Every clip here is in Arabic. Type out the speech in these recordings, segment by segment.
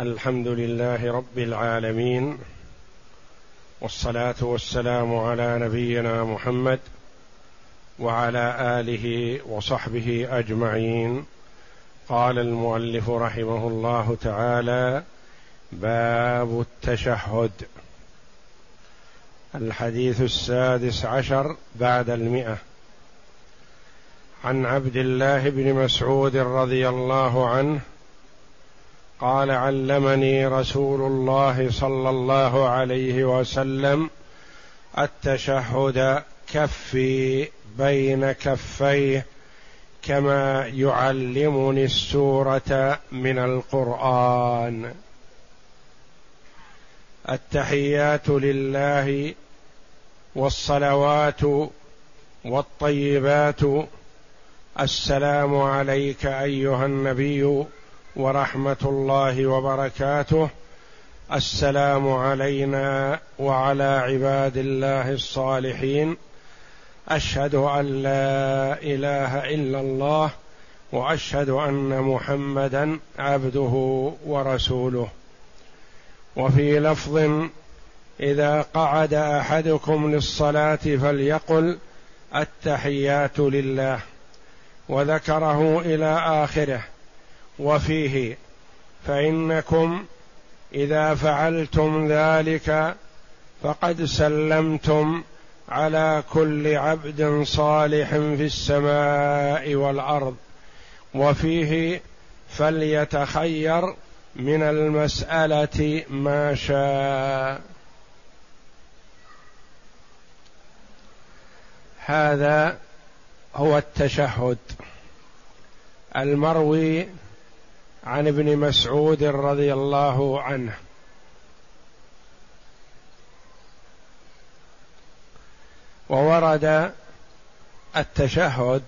الحمد لله رب العالمين والصلاة والسلام على نبينا محمد وعلى آله وصحبه أجمعين. قال المؤلف رحمه الله تعالى باب التشهد. الحديث السادس عشر بعد المئة. عن عبد الله بن مسعود رضي الله عنه قال علمني رسول الله صلى الله عليه وسلم التشهد كفي بين كفيه كما يعلمني السورة من القرآن. التحيات لله والصلوات والطيبات. السلام عليك أيها النبي ورحمة الله وبركاته. السلام علينا وعلى عباد الله الصالحين. أشهد أن لا إله إلا الله وأشهد أن محمدا عبده ورسوله. وفي لفظ إذا قعد أحدكم للصلاة فليقل التحيات لله وذكره إلى آخره. وفيه فإنكم إذا فعلتم ذلك فقد سلمتم على كل عبد صالح في السماء والأرض. وفيه فليتخير من المسألة ما شاء. هذا هو التشهد. المروي عن ابن مسعود رضي الله عنه. وورد التشهد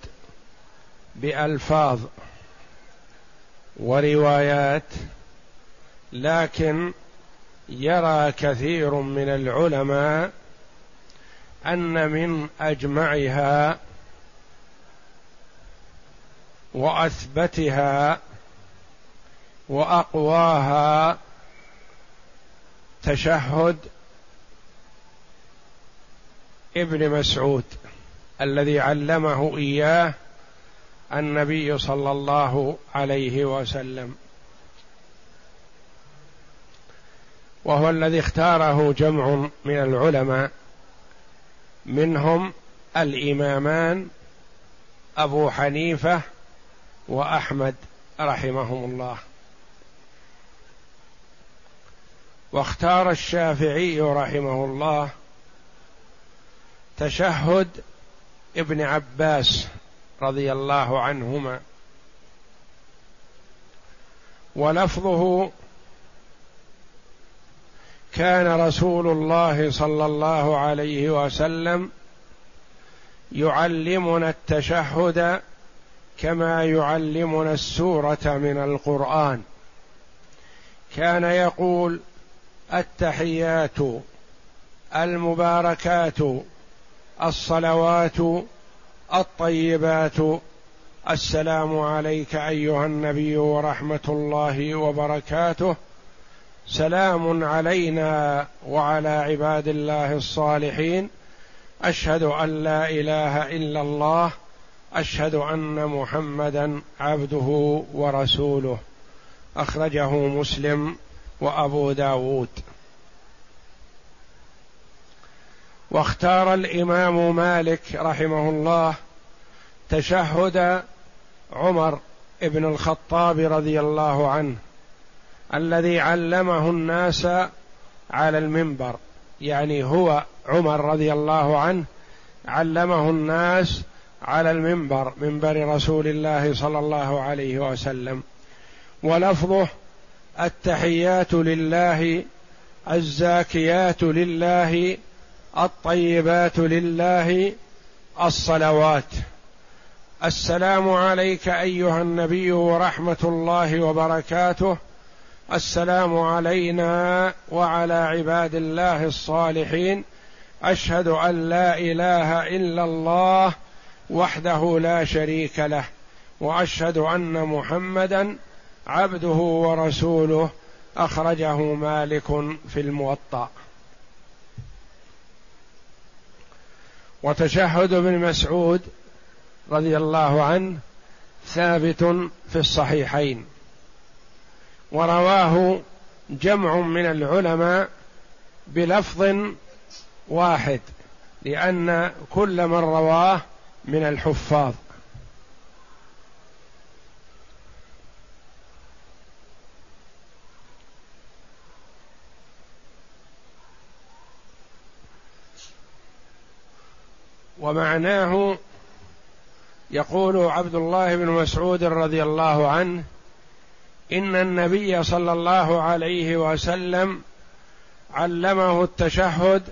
بألفاظ وروايات لكن يرى كثير من العلماء أن من أجمعها وأثبتها وأقواها تشهد ابن مسعود الذي علمه إياه النبي صلى الله عليه وسلم. وهو الذي اختاره جمع من العلماء منهم الإمامان أبو حنيفة وأحمد رحمهم الله. واختار الشافعي رحمه الله تشهد ابن عباس رضي الله عنهما. ولفظه كان رسول الله صلى الله عليه وسلم يعلمنا التشهد كما يعلمنا السورة من القرآن. كان يقول التحيات المباركات الصلوات الطيبات. السلام عليك أيها النبي ورحمة الله وبركاته. سلام علينا وعلى عباد الله الصالحين. أشهد أن لا إله إلا الله. أشهد أن محمدا عبده ورسوله. أخرجه مسلم. وأبو داود. واختار الإمام مالك رحمه الله تشهد عمر بن الخطاب رضي الله عنه الذي علمه الناس على المنبر يعني هو عمر رضي الله عنه علمه الناس على المنبر منبر رسول الله صلى الله عليه وسلم. ولفظه التحيات لله الزاكيات لله الطيبات لله الصلوات. السلام عليك أيها النبي ورحمة الله وبركاته. السلام علينا وعلى عباد الله الصالحين. أشهد أن لا إله إلا الله وحده لا شريك له وأشهد أن محمدا عبده ورسوله أخرجه مالك في الموطأ. وتشهد ابن مسعود رضي الله عنه ثابت في الصحيحين. ورواه جمع من العلماء بلفظ واحد لأن كل من رواه من الحفاظ. ومعناه يقول عبد الله بن مسعود رضي الله عنه إن النبي صلى الله عليه وسلم علمه التشهد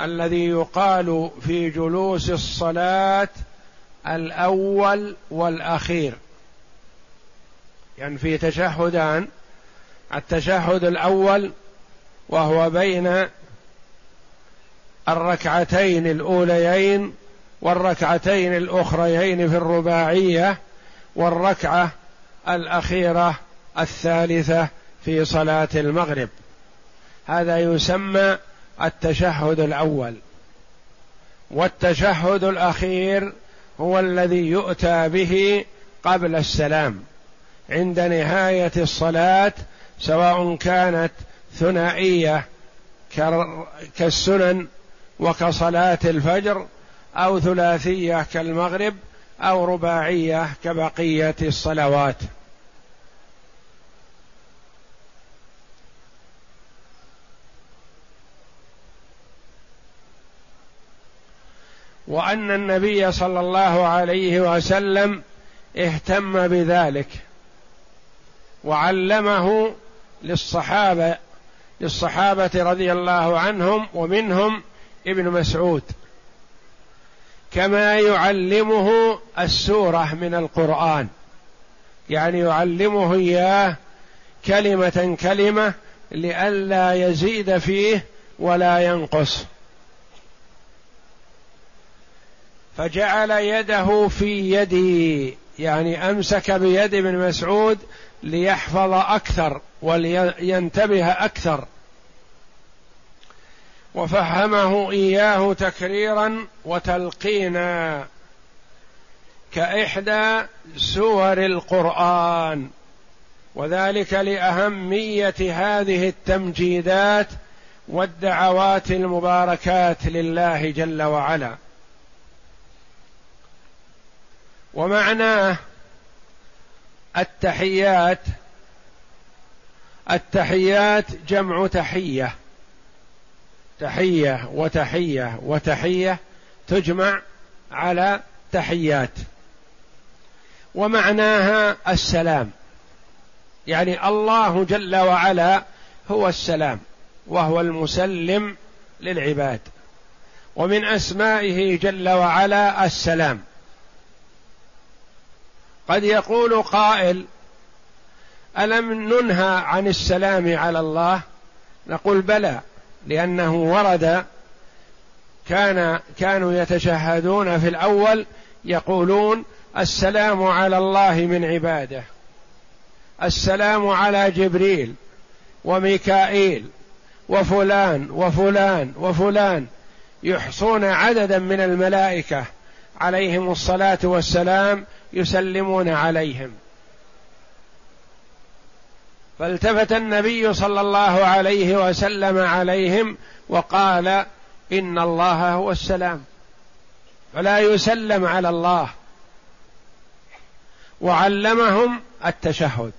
الذي يقال في جلوس الصلاة الأول والأخير. يعني في تشهدان التشهد الأول وهو بين الركعتين الأوليين والركعتين الأخريين في الرباعية والركعة الأخيرة الثالثة في صلاة المغرب. هذا يسمى التشهد الأول. والتشهد الأخير هو الذي يؤتى به قبل السلام عند نهاية الصلاة سواء كانت ثنائية كالسنن وكصلاة الفجر أو ثلاثية كالمغرب أو رباعية كبقية الصلوات. وأن النبي صلى الله عليه وسلم اهتم بذلك وعلمه للصحابة للصحابة رضي الله عنهم ومنهم ابن مسعود كما يعلمه السورة من القرآن. يعني يعلمه إياه كلمة كلمة لئلا يزيد فيه ولا ينقص. فجعل يده في يدي يعني أمسك بيد ابن مسعود ليحفظ أكثر ولينتبه أكثر. وفهمه إياه تكريرا وتلقينا كإحدى سور القرآن. وذلك لأهمية هذه التمجيدات والدعوات المباركات لله جل وعلا. ومعناه التحيات التحيات جمع تحية. تحية وتحية وتحية تجمع على تحيات. ومعناها السلام. يعني الله جل وعلا هو السلام وهو المسلم للعباد. ومن أسمائه جل وعلا السلام. قد يقول قائل ألم ننهى عن السلام على الله؟ نقول بلى. لأنه ورد كان كانوا يتشهدون في الأول يقولون السلام على الله من عباده السلام على جبريل وميكائيل وفلان وفلان وفلان يحصون عددا من الملائكة عليهم الصلاة والسلام يسلمون عليهم. فالتفت النبي صلى الله عليه وسلم عليهم وقال إن الله هو السلام. فلا يسلم على الله. وعلمهم التشهد.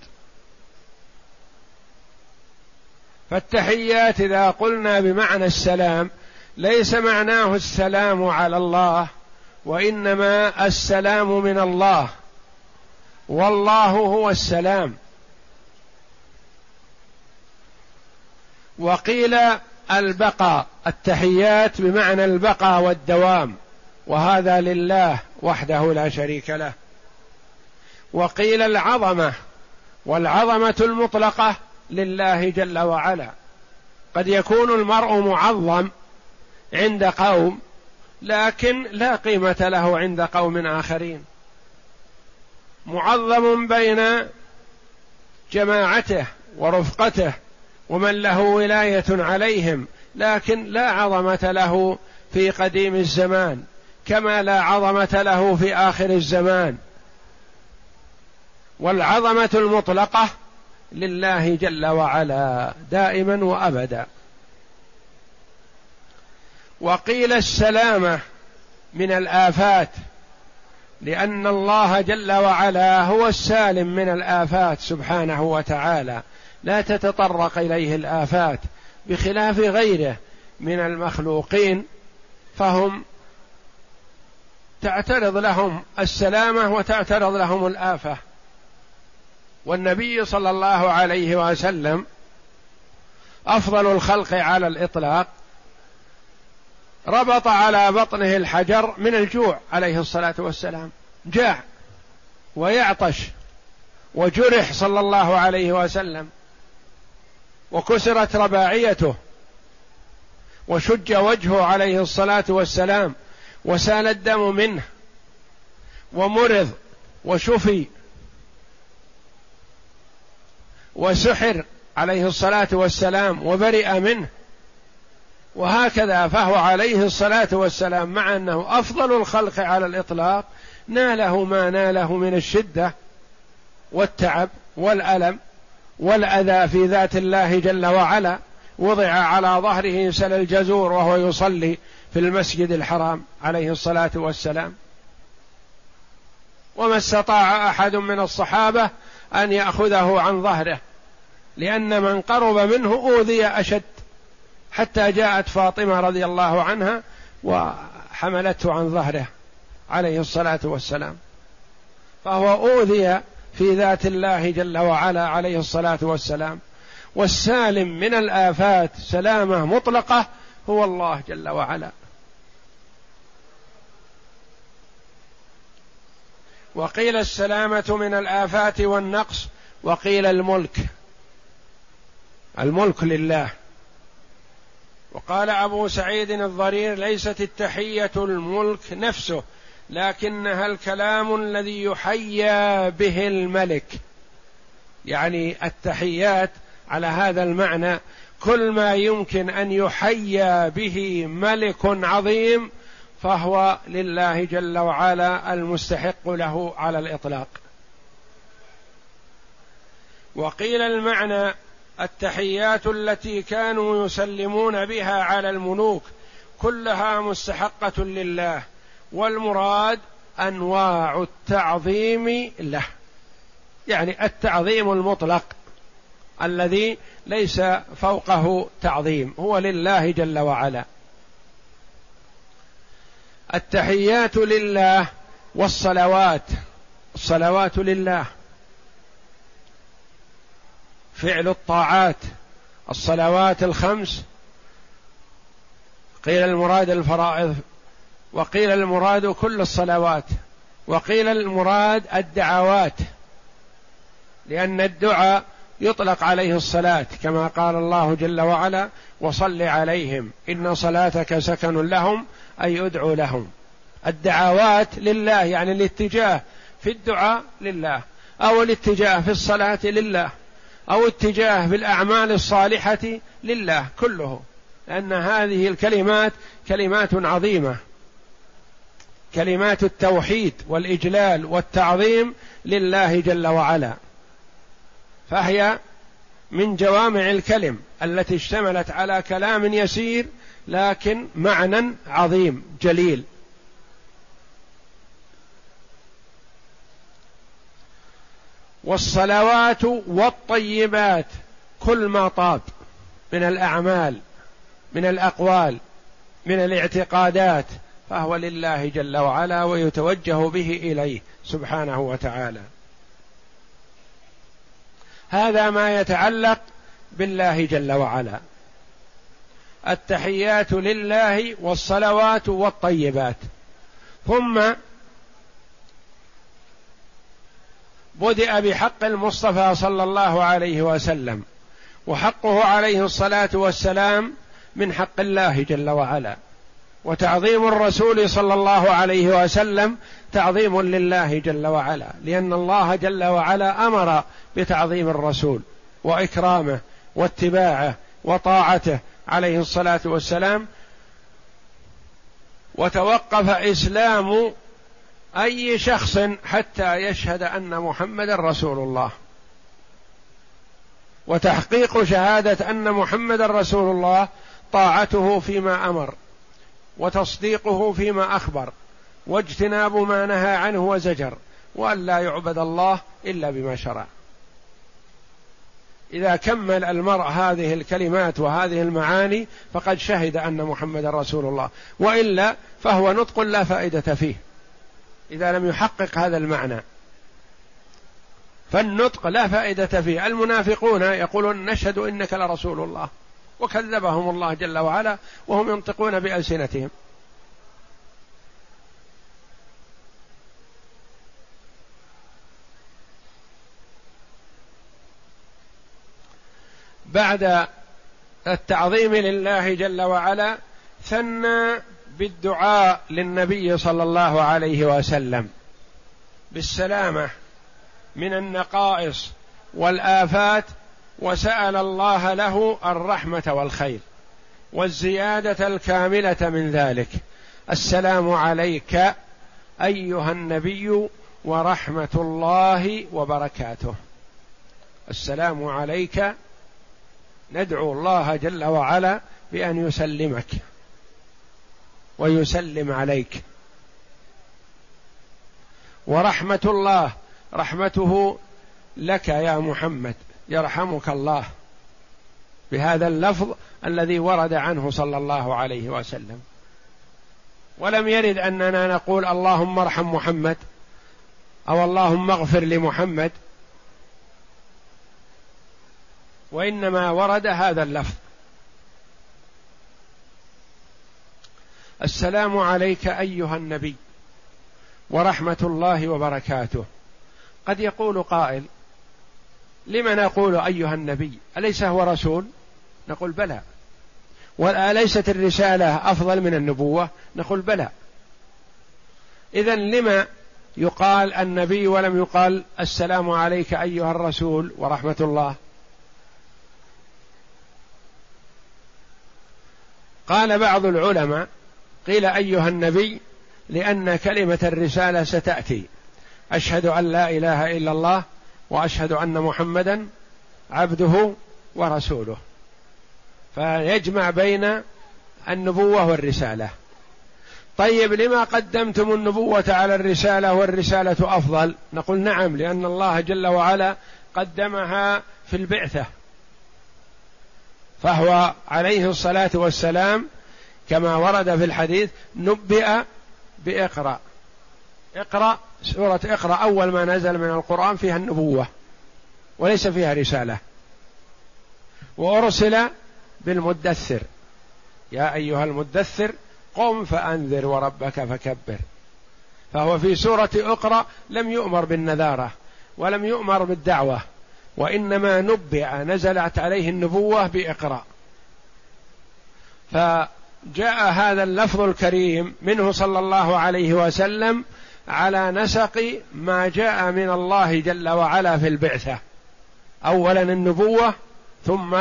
فالتحيات إذا قلنا بمعنى السلام ليس معناه السلام على الله وإنما السلام من الله. والله هو السلام. وقيل البقاء التحيات بمعنى البقاء والدوام وهذا لله وحده لا شريك له. وقيل العظمة والعظمة المطلقة لله جل وعلا. قد يكون المرء معظم عند قوم لكن لا قيمة له عند قوم آخرين. معظم بين جماعته ورفقته ومن له ولاية عليهم لكن لا عظمة له في قديم الزمان كما لا عظمة له في آخر الزمان. والعظمة المطلقة لله جل وعلا دائما وأبدا. وقيل السلامة من الآفات لأن الله جل وعلا هو السالم من الآفات سبحانه وتعالى. لا تتطرق إليه الآفات بخلاف غيره من المخلوقين فهم تعترض لهم السلامة وتعترض لهم الآفة. والنبي صلى الله عليه وسلم أفضل الخلق على الإطلاق ربط على بطنه الحجر من الجوع عليه الصلاة والسلام جاع ويعطش وجرح صلى الله عليه وسلم. وكسرت رباعيته. وشج وجهه عليه الصلاة والسلام وسال الدم منه ومرض وشفي وسحر عليه الصلاة والسلام وبرئ منه. وهكذا فهو عليه الصلاة والسلام مع أنه أفضل الخلق على الإطلاق ناله ما ناله من الشدة والتعب والألم. والأذى في ذات الله جل وعلا وضع على ظهره سل الجزور وهو يصلي في المسجد الحرام عليه الصلاة والسلام. وما استطاع أحد من الصحابة أن يأخذه عن ظهره لأن من قرب منه أوذي أشد حتى جاءت فاطمة رضي الله عنها وحملته عن ظهره عليه الصلاة والسلام. فهو أوذي في ذات الله جل وعلا عليه الصلاة والسلام. والسالم من الآفات سلامة مطلقة هو الله جل وعلا. وقيل السلامة من الآفات والنقص وقيل الملك. الملك لله. وقال أبو سعيد الضرير ليست التحية الملك نفسه لكنها الكلام الذي يحيى به الملك. يعني التحيات على هذا المعنى كل ما يمكن أن يحيى به ملك عظيم فهو لله جل وعلا المستحق له على الإطلاق. وقيل المعنى التحيات التي كانوا يسلمون بها على الملوك كلها مستحقة لله. والمراد أنواع التعظيم له. يعني التعظيم المطلق الذي ليس فوقه تعظيم هو لله جل وعلا. التحيات لله والصلوات الصلوات لله. فعل الطاعات الصلوات الخمس. قيل المراد الفرائض وقيل المراد كل الصلوات وقيل المراد الدعوات لأن الدعاء يطلق عليه الصلاة كما قال الله جل وعلا وصل عليهم إن صلاتك سكن لهم أي أدعو لهم. الدعوات لله يعني الاتجاه في الدعاء لله أو الاتجاه في الصلاة لله أو اتجاه في الأعمال الصالحة لله كله لأن هذه الكلمات كلمات عظيمة. كلمات التوحيد والإجلال والتعظيم لله جل وعلا. فهي من جوامع الكلم التي اشتملت على كلام يسير لكن معنى عظيم جليل. والصلوات والطيبات كل ما طاب من الأعمال من الأقوال من الاعتقادات فهو لله جل وعلا ويتوجه به إليه سبحانه وتعالى. هذا ما يتعلق بالله جل وعلا. التحيات لله والصلوات والطيبات. ثم بدأ بحق المصطفى صلى الله عليه وسلم وحقه عليه الصلاة والسلام من حق الله جل وعلا. وتعظيم الرسول صلى الله عليه وسلم تعظيم لله جل وعلا لأن الله جل وعلا أمر بتعظيم الرسول وإكرامه واتباعه وطاعته عليه الصلاة والسلام. وتوقف إسلام أي شخص حتى يشهد أن محمدا رسول الله. وتحقيق شهادة أن محمدا رسول الله طاعته فيما أمر. وتصديقه فيما أخبر واجتناب ما نهى عنه وزجر وأن لا يعبد الله إلا بما شرع. إذا كمل المرء هذه الكلمات وهذه المعاني فقد شهد أن محمدا رسول الله. وإلا فهو نطق لا فائدة فيه إذا لم يحقق هذا المعنى. فالنطق لا فائدة فيه. المنافقون يقولون نشهد إنك لرسول الله. وكذبهم الله جل وعلا وهم ينطقون بألسنتهم. بعد التعظيم لله جل وعلا ثنى بالدعاء للنبي صلى الله عليه وسلم بالسلامة من النقائص والآفات وسأل الله له الرحمة والخير والزيادة الكاملة من ذلك. السلام عليك أيها النبي ورحمة الله وبركاته. السلام عليك. ندعو الله جل وعلا بأن يسلمك ويسلم عليك. ورحمة الله رحمته لك يا محمد. يرحمك الله. بهذا اللفظ الذي ورد عنه صلى الله عليه وسلم. ولم يرد أننا نقول اللهم ارحم محمد أو اللهم اغفر لمحمد. وإنما ورد هذا اللفظ. السلام عليك أيها النبي ورحمة الله وبركاته. قد يقول قائل لم نقول أيها النبي؟ أليس هو رسول؟ نقول بلى. واليست الرسالة أفضل من النبوة؟ نقول بلى. اذا لما يقال النبي ولم يقال السلام عليك أيها الرسول ورحمة الله؟ قال بعض العلماء قيل أيها النبي لأن كلمة الرسالة ستأتي. أشهد أن لا إله إلا الله وأشهد أن محمدا عبده ورسوله. فيجمع بين النبوة والرسالة. طيب لما قدمتم النبوة على الرسالة والرسالة أفضل؟ نقول نعم لأن الله جل وعلا قدمها في البعثة. فهو عليه الصلاة والسلام كما ورد في الحديث نبئ بإقرأ. اقرأ سورة اقرأ أول ما نزل من القرآن فيها النبوة وليس فيها رسالة. وأرسل بالمدثر. يا أيها المدثر قم فأنذر وربك فكبر. فهو في سورة اقرأ لم يؤمر بالنذارة ولم يؤمر بالدعوة وإنما نبئ نزلت عليه النبوة بإقرأ. فجاء هذا اللفظ الكريم منه صلى الله عليه وسلم على نسق ما جاء من الله جل وعلا في البعثة. اولا النبوة ثم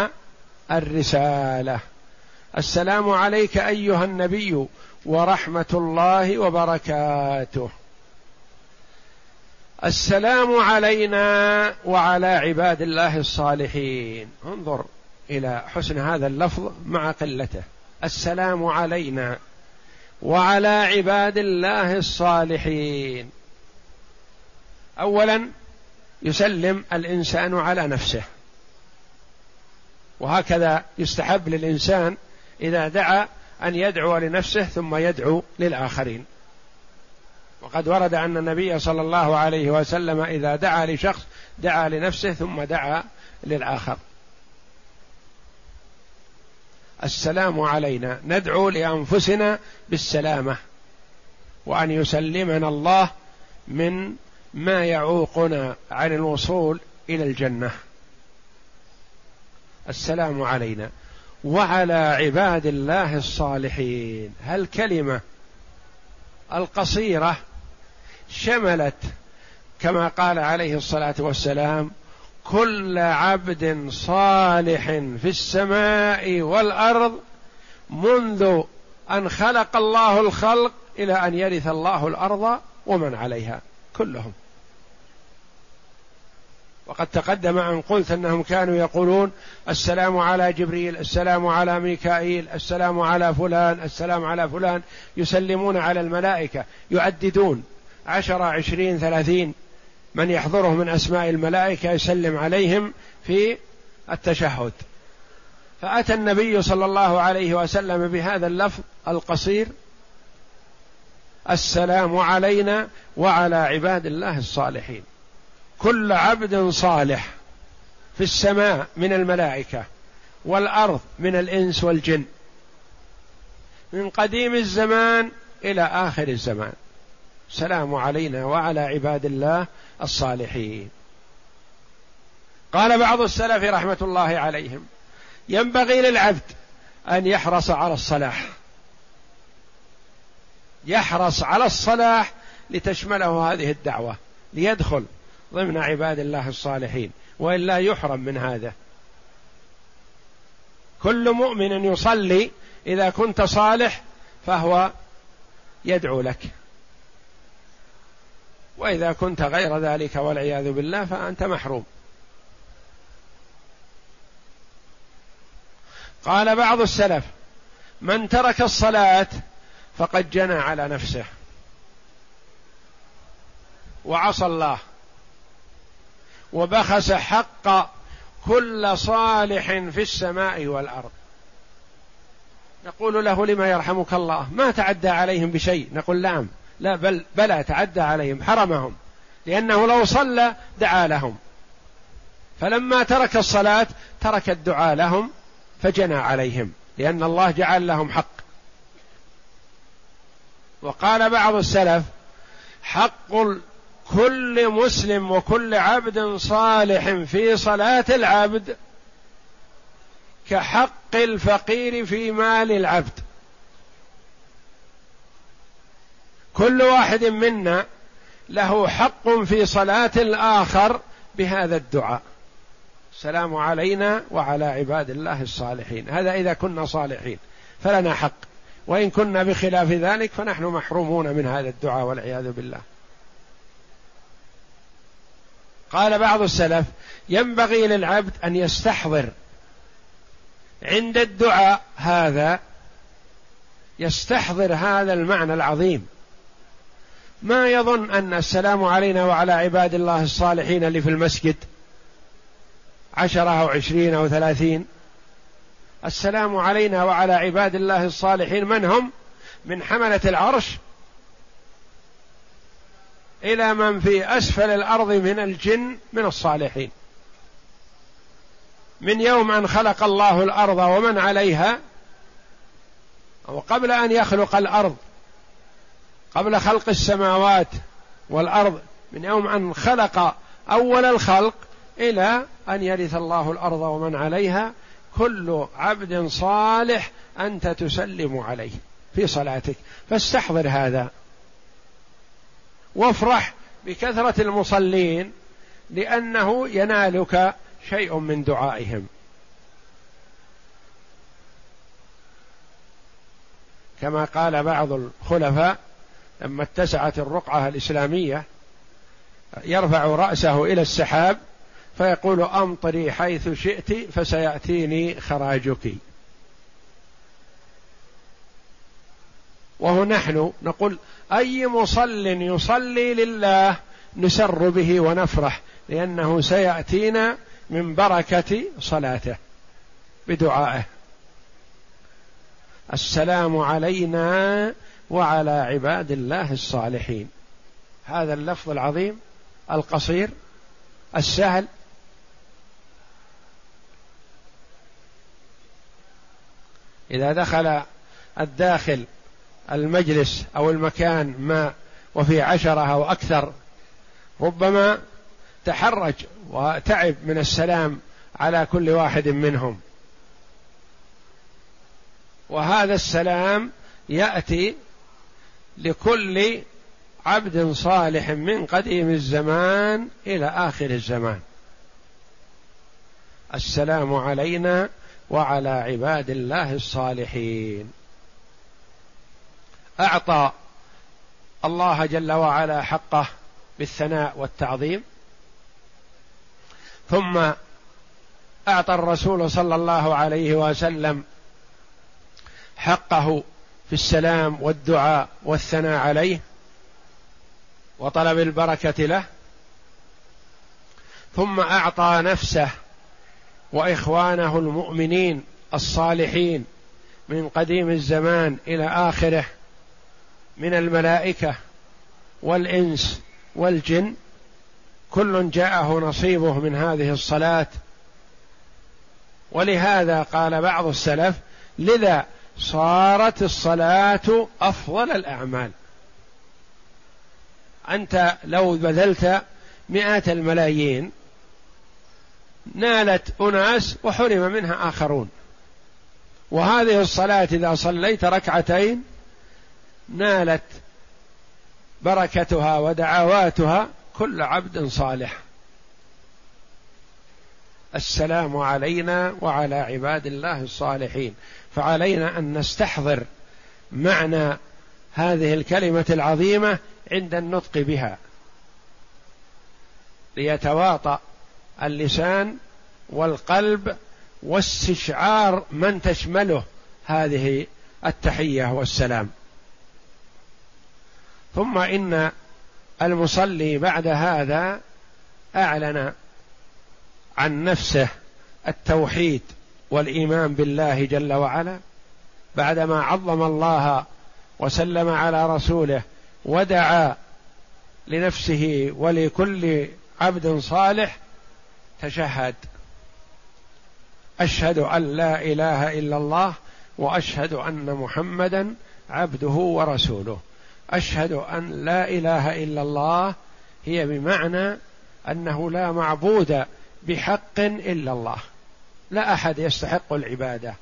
الرسالة. السلام عليك أيها النبي ورحمة الله وبركاته. السلام علينا وعلى عباد الله الصالحين. انظر إلى حسن هذا اللفظ مع قلته. السلام علينا. وعلى عباد الله الصالحين. اولا يسلم الإنسان على نفسه. وهكذا يستحب للإنسان إذا دعا أن يدعو لنفسه ثم يدعو للآخرين. وقد ورد أن النبي صلى الله عليه وسلم إذا دعا لشخص دعا لنفسه ثم دعا للآخر. السلام علينا. ندعو لأنفسنا بالسلامة وأن يسلمنا الله من ما يعوقنا عن الوصول إلى الجنة. السلام علينا. وعلى عباد الله الصالحين. هالكلمة القصيرة شملت كما قال عليه الصلاة والسلام كل عبد صالح في السماء والأرض منذ أن خلق الله الخلق إلى أن يرث الله الأرض ومن عليها كلهم. وقد تقدم أن قلت أنهم كانوا يقولون السلام على جبريل السلام على ميكائيل السلام على فلان السلام على فلان يسلمون على الملائكة يعددون عشرة عشرين ثلاثين. من يحضره من أسماء الملائكة يسلم عليهم في التشهد. فأتى النبي صلى الله عليه وسلم بهذا اللفظ القصير السلام علينا وعلى عباد الله الصالحين. كل عبد صالح في السماء من الملائكة والأرض من الإنس والجن. من قديم الزمان إلى آخر الزمان. سلام علينا وعلى عباد الله الصالحين. قال بعض السلف رحمة الله عليهم ينبغي للعبد أن يحرص على الصلاح. يحرص على الصلاح لتشمله هذه الدعوة ليدخل ضمن عباد الله الصالحين والا يحرم من هذا. كل مؤمن يصلي إذا كنت صالح فهو يدعو لك. وإذا كنت غير ذلك والعياذ بالله فأنت محروم. قال بعض السلف من ترك الصلاة فقد جنى على نفسه. وعصى الله. وبخس حق كل صالح في السماء والأرض. نقول له لما يرحمك الله ما تعدى عليهم بشيء؟ نقول نعم. لا بل بلى تعدى عليهم حرمهم لأنه لو صلى دعا لهم. فلما ترك الصلاة ترك الدعاء لهم فجنى عليهم لأن الله جعل لهم حق. وقال بعض السلف حق كل مسلم وكل عبد صالح في صلاة العبد كحق الفقير في مال العبد. كل واحد منا له حق في صلاة الآخر بهذا الدعاء. السلام علينا وعلى عباد الله الصالحين. هذا إذا كنا صالحين فلنا حق. وإن كنا بخلاف ذلك فنحن محرومون من هذا الدعاء والعياذ بالله. قال بعض السلف ينبغي للعبد أن يستحضر عند الدعاء هذا يستحضر هذا المعنى العظيم. ما يظن أن السلام علينا وعلى عباد الله الصالحين اللي في المسجد عشرة أو عشرين أو ثلاثين. السلام علينا وعلى عباد الله الصالحين من هم؟ من حملة العرش إلى من في أسفل الأرض من الجن من الصالحين. من يوم أن خلق الله الأرض ومن عليها وقبل أن يخلق الأرض قبل خلق السماوات والأرض من يوم أن خلق أول الخلق إلى أن يرث الله الأرض ومن عليها كل عبد صالح أنت تسلم عليه في صلاتك. فاستحضر هذا. وافرح بكثرة المصلين لأنه ينالك شيء من دعائهم. كما قال بعض الخلفاء لما اتسعت الرقعة الإسلامية يرفع رأسه إلى السحاب فيقول أمطري حيث شئت فسيأتيني خراجك. وهو نحن نقول أي مصل يصلي لله نسر به ونفرح لأنه سيأتينا من بركة صلاته بدعائه. السلام علينا وعلى عباد الله الصالحين. هذا اللفظ العظيم القصير السهل. إذا دخل الداخل المجلس أو المكان ما وفي عشرة أو أكثر ربما تحرج وتعب من السلام على كل واحد منهم. وهذا السلام يأتي لكل عبد صالح من قديم الزمان إلى آخر الزمان. السلام علينا وعلى عباد الله الصالحين. أعطى الله جل وعلا حقه بالثناء والتعظيم. ثم أعطى الرسول صلى الله عليه وسلم حقه في السلام والدعاء والثناء عليه وطلب البركة له ثم أعطى نفسه وإخوانه المؤمنين الصالحين من قديم الزمان إلى آخره من الملائكة والإنس والجن كل جاءه نصيبه من هذه الصلاة. ولهذا قال بعض السلف لذا صارت الصلاة أفضل الأعمال. أنت لو بذلت مئات الملايين نالت أناس وحرم منها آخرون. وهذه الصلاة إذا صليت ركعتين نالت بركتها ودعواتها كل عبد صالح. السلام علينا وعلى عباد الله الصالحين. فعلينا أن نستحضر معنى هذه الكلمة العظيمة عند النطق بها. ليتواطأ اللسان والقلب واستشعار من تشمله هذه التحية والسلام. ثم إن المصلي بعد هذا أعلن عن نفسه التوحيد والإيمان بالله جل وعلا بعدما عظم الله وسلم على رسوله ودعا لنفسه ولكل عبد صالح تشهد. أشهد أن لا إله إلا الله وأشهد أن محمدا عبده ورسوله. أشهد أن لا إله إلا الله هي بمعنى أنه لا معبود بحق إلا الله. لا أحد يستحق العبادة.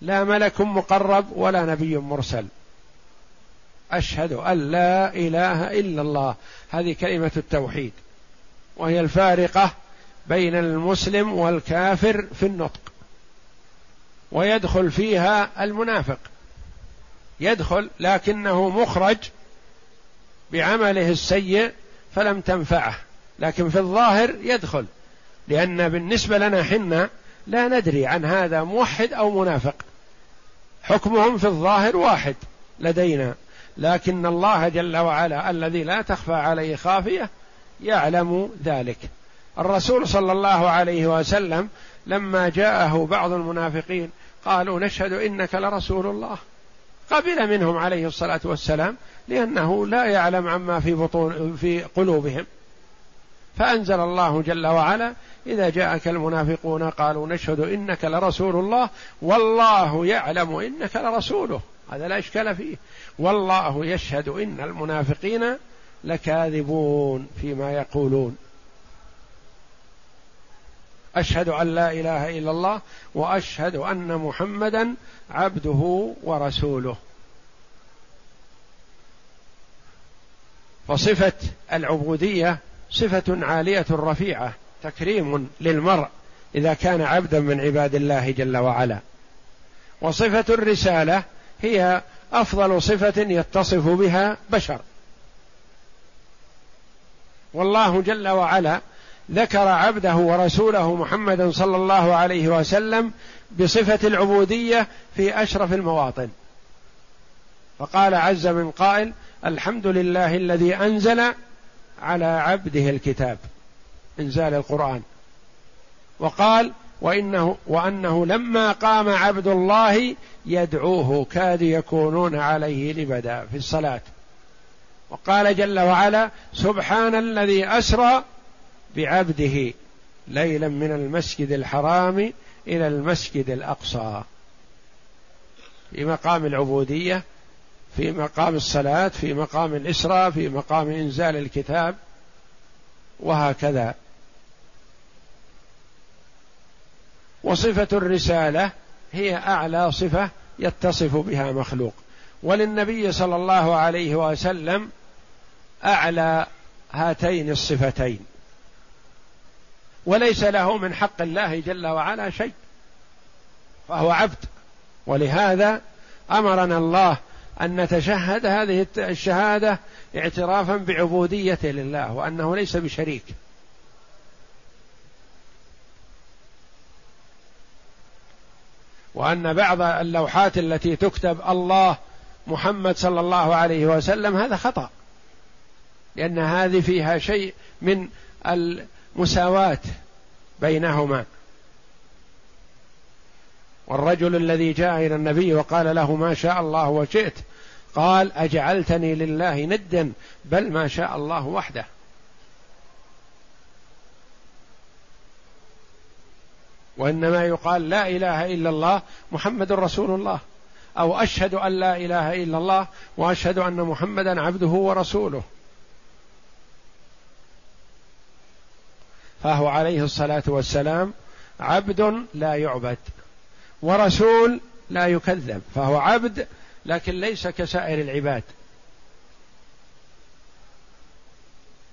لا ملك مقرب ولا نبي مرسل. أشهد أن لا إله إلا الله. هذه كلمة التوحيد. وهي الفارقة بين المسلم والكافر في النطق. ويدخل فيها المنافق. يدخل لكنه مخرج بعمله السيء فلم تنفعه. لكن في الظاهر يدخل. لأن بالنسبة لنا حنا لا ندري عن هذا موحد أو منافق. حكمهم في الظاهر واحد لدينا لكن الله جل وعلا الذي لا تخفى عليه خافية يعلم ذلك. الرسول صلى الله عليه وسلم لما جاءه بعض المنافقين قالوا نشهد إنك لرسول الله. قبل منهم عليه الصلاة والسلام لأنه لا يعلم عما في بطون في قلوبهم. فأنزل الله جل وعلا إذا جاءك المنافقون قالوا نشهد إنك لرسول الله والله يعلم إنك لرسوله. هذا لا إشكال فيه. والله يشهد إن المنافقين لكاذبون فيما يقولون. أشهد أن لا إله إلا الله وأشهد أن محمدا عبده ورسوله. فصفة العبودية صفة عالية رفيعة تكريم للمرء إذا كان عبدا من عباد الله جل وعلا. وصفة الرسالة هي أفضل صفة يتصف بها بشر. والله جل وعلا ذكر عبده ورسوله محمدا صلى الله عليه وسلم بصفة العبودية في أشرف المواطن. فقال عز من قائل الحمد لله الذي أنزل على عبده الكتاب إنزال القرآن. وقال وإنه وأنه لما قام عبد الله يدعوه كاد يكونون عليه لبدا في الصلاة. وقال جل وعلا سبحان الذي أسرى بعبده ليلا من المسجد الحرام إلى المسجد الأقصى. في مقام العبودية في مقام الصلاة في مقام الإسراء في مقام إنزال الكتاب وهكذا. وصفة الرسالة هي أعلى صفة يتصف بها مخلوق. وللنبي صلى الله عليه وسلم أعلى هاتين الصفتين. وليس له من حق الله جل وعلا شيء فهو عبد. ولهذا أمرنا الله أن نتشهد هذه الشهادة اعترافا بعبوديته لله وأنه ليس بشريك. وأن بعض اللوحات التي تكتب الله محمد صلى الله عليه وسلم هذا خطأ. لأن هذه فيها شيء من المساواة بينهما. والرجل الذي جاء إلى النبي وقال له ما شاء الله وشئت قال أجعلتني لله ندا بل ما شاء الله وحده. وإنما يقال لا إله إلا الله محمد رسول الله. أو أشهد أن لا إله إلا الله وأشهد أن محمدا عبده ورسوله. فهو عليه الصلاة والسلام عبد لا يعبد ورسول لا يكذب. فهو عبد لكن ليس كسائر العباد.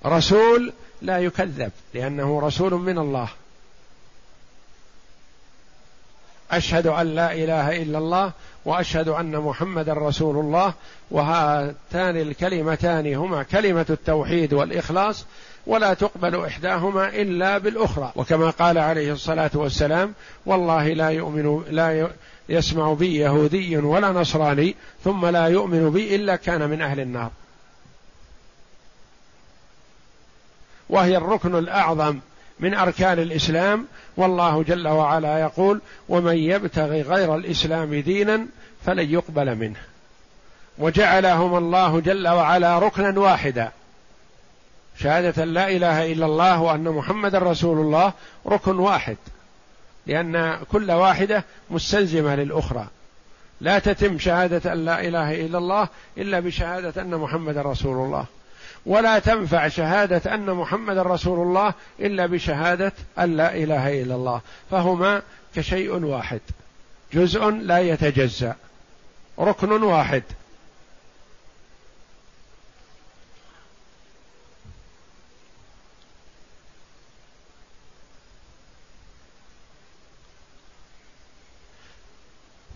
رسول لا يكذب لأنه رسول من الله. أشهد أن لا إله إلا الله وأشهد أن محمدا رسول الله وهاتان الكلمتان هما كلمة التوحيد والإخلاص ولا تقبل إحداهما إلا بالأخرى. وكما قال عليه الصلاة والسلام والله لا يؤمن لا يسمع بي يهودي ولا نصراني ثم لا يؤمن بي إلا كان من أهل النار. وهي الركن الأعظم من أركان الإسلام والله جل وعلا يقول ومن يبتغي غير الإسلام دينا فلن يقبل منه وجعلهم الله جل وعلا ركنا واحدا. شهادة لا إله إلا الله وأن محمد رسول الله ركن واحد. لأن كل واحدة مستلزمة للأخرى. لا تتم شهادة أن لا إله إلا الله إلا بشهادة أن محمد رسول الله. ولا تنفع شهادة أن محمد رسول الله إلا بشهادة أن لا إله إلا الله. فهما كشيء واحد. جزء لا يتجزأ. ركن واحد.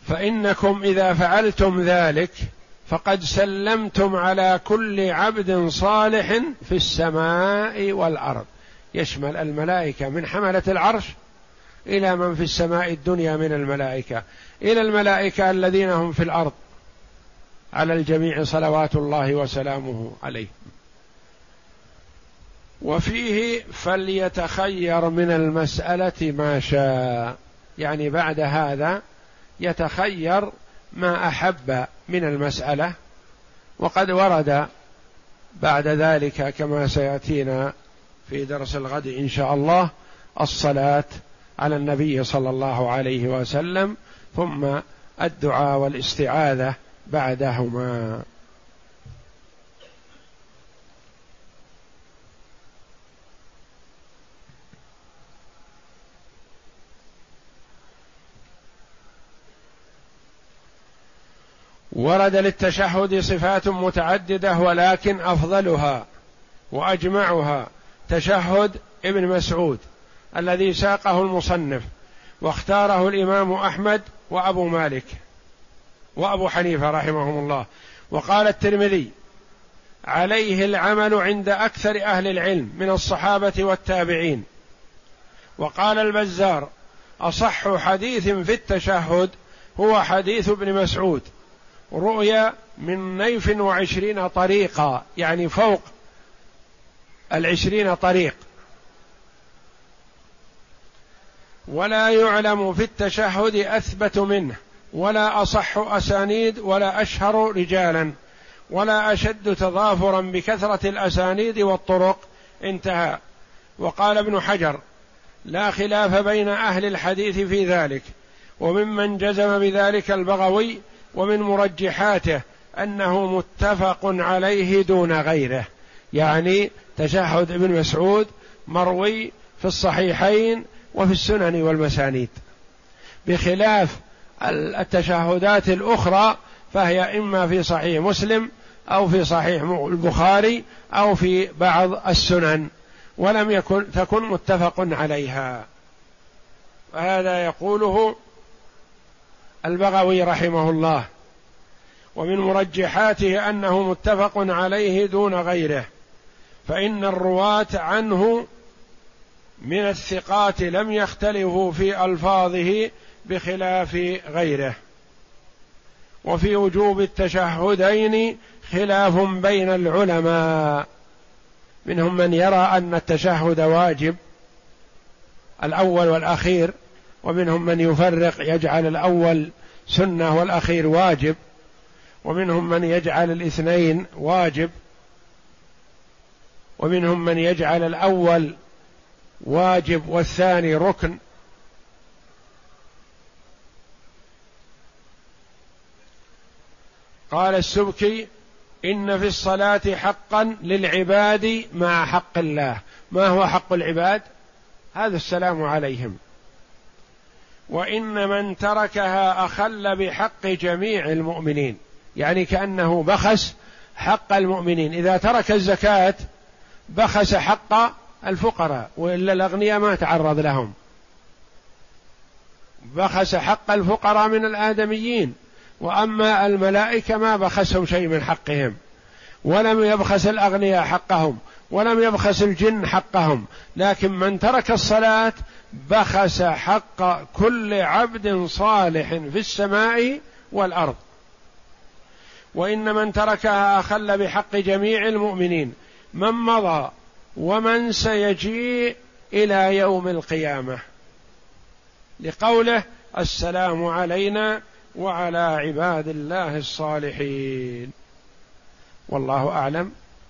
فإنكم إذا فعلتم ذلك فقد سلمتم على كل عبد صالح في السماء والأرض. يشمل الملائكة من حملة العرش إلى من في السماء الدنيا من الملائكة إلى الملائكة الذين هم في الأرض. على الجميع صلوات الله وسلامه عليه. وفيه فليتخير من المسألة ما شاء. يعني بعد هذا يتخير ما أحب من المسألة وقد ورد بعد ذلك كما سيأتينا في درس الغد إن شاء الله الصلاة على النبي صلى الله عليه وسلم ثم الدعاء والاستعاذة بعدهما. ورد للتشهد صفات متعددة ولكن أفضلها وأجمعها. تشهد ابن مسعود الذي ساقه المصنف واختاره الإمام أحمد وأبو مالك وأبو حنيفة رحمهم الله. وقال الترمذي عليه العمل عند أكثر أهل العلم من الصحابة والتابعين. وقال البزار أصح حديث في التشهد هو حديث ابن مسعود. رؤيا من نيف وعشرين طريقا يعني فوق العشرين طريق. ولا يعلم في التشهد أثبت منه ولا أصح أسانيد ولا أشهر رجالا ولا أشد تضافرا بكثرة الأسانيد والطرق. انتهى. وقال ابن حجر لا خلاف بين أهل الحديث في ذلك وممن جزم بذلك البغوي ومن مرجحاته أنه متفق عليه دون غيره. يعني تشهد ابن مسعود مروي في الصحيحين وفي السنن والمسانيد. بخلاف التشهدات الأخرى فهي إما في صحيح مسلم أو في صحيح البخاري أو في بعض السنن ولم يكن تكن متفق عليها. وهذا يقوله البغوي رحمه الله ومن مرجحاته أنه متفق عليه دون غيره فإن الرواة عنه من الثقات لم يختلفوا في ألفاظه بخلاف غيره وفي وجوب التشهدين خلاف بين العلماء منهم من يرى أن التشهد واجب الأول والأخير ومنهم من يفرق يجعل الأول سنة والأخير واجب. ومنهم من يجعل الاثنين واجب. ومنهم من يجعل الأول واجب والثاني ركن. قال السبكي إن في الصلاة حقا للعباد مع حق الله. ما هو حق العباد؟ هذا السلام عليهم. وإن من تركها أخل بحق جميع المؤمنين يعني كأنه بخس حق المؤمنين. إذا ترك الزكاة بخس حق الفقراء وإلا الأغنياء ما تعرض لهم. بخس حق الفقراء من الآدميين وأما الملائكة ما بخسهم شيء من حقهم ولم يبخس الأغنياء حقهم. ولم يبخس الجن حقهم. لكن من ترك الصلاة بخس حق كل عبد صالح في السماء والأرض. وإن من تركها أخل بحق جميع المؤمنين. من مضى ومن سيجيء إلى يوم القيامة. لقوله السلام علينا وعلى عباد الله الصالحين. والله أعلم.